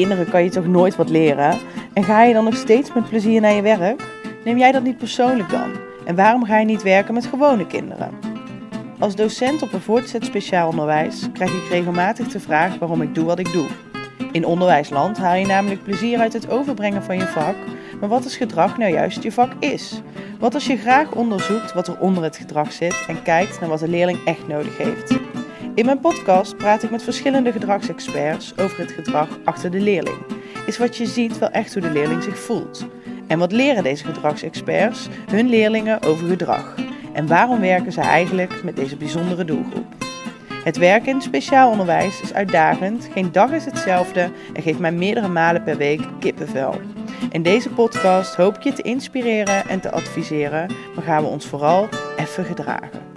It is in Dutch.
kinderen kan je toch nooit wat leren? En ga je dan nog steeds met plezier naar je werk? Neem jij dat niet persoonlijk dan? En waarom ga je niet werken met gewone kinderen? Als docent op een voortgezet speciaal onderwijs krijg ik regelmatig de vraag waarom ik doe wat ik doe. In onderwijsland haal je namelijk plezier uit het overbrengen van je vak, maar wat als gedrag nou juist je vak is? Wat als je graag onderzoekt wat er onder het gedrag zit en kijkt naar wat de leerling echt nodig heeft? In mijn podcast praat ik met verschillende gedragsexperts over het gedrag achter de leerling. Is wat je ziet wel echt hoe de leerling zich voelt? En wat leren deze gedragsexperts hun leerlingen over gedrag? En waarom werken ze eigenlijk met deze bijzondere doelgroep? Het werken in speciaal onderwijs is uitdagend, geen dag is hetzelfde en geeft mij meerdere malen per week kippenvel. In deze podcast hoop ik je te inspireren en te adviseren, maar gaan we ons vooral even gedragen.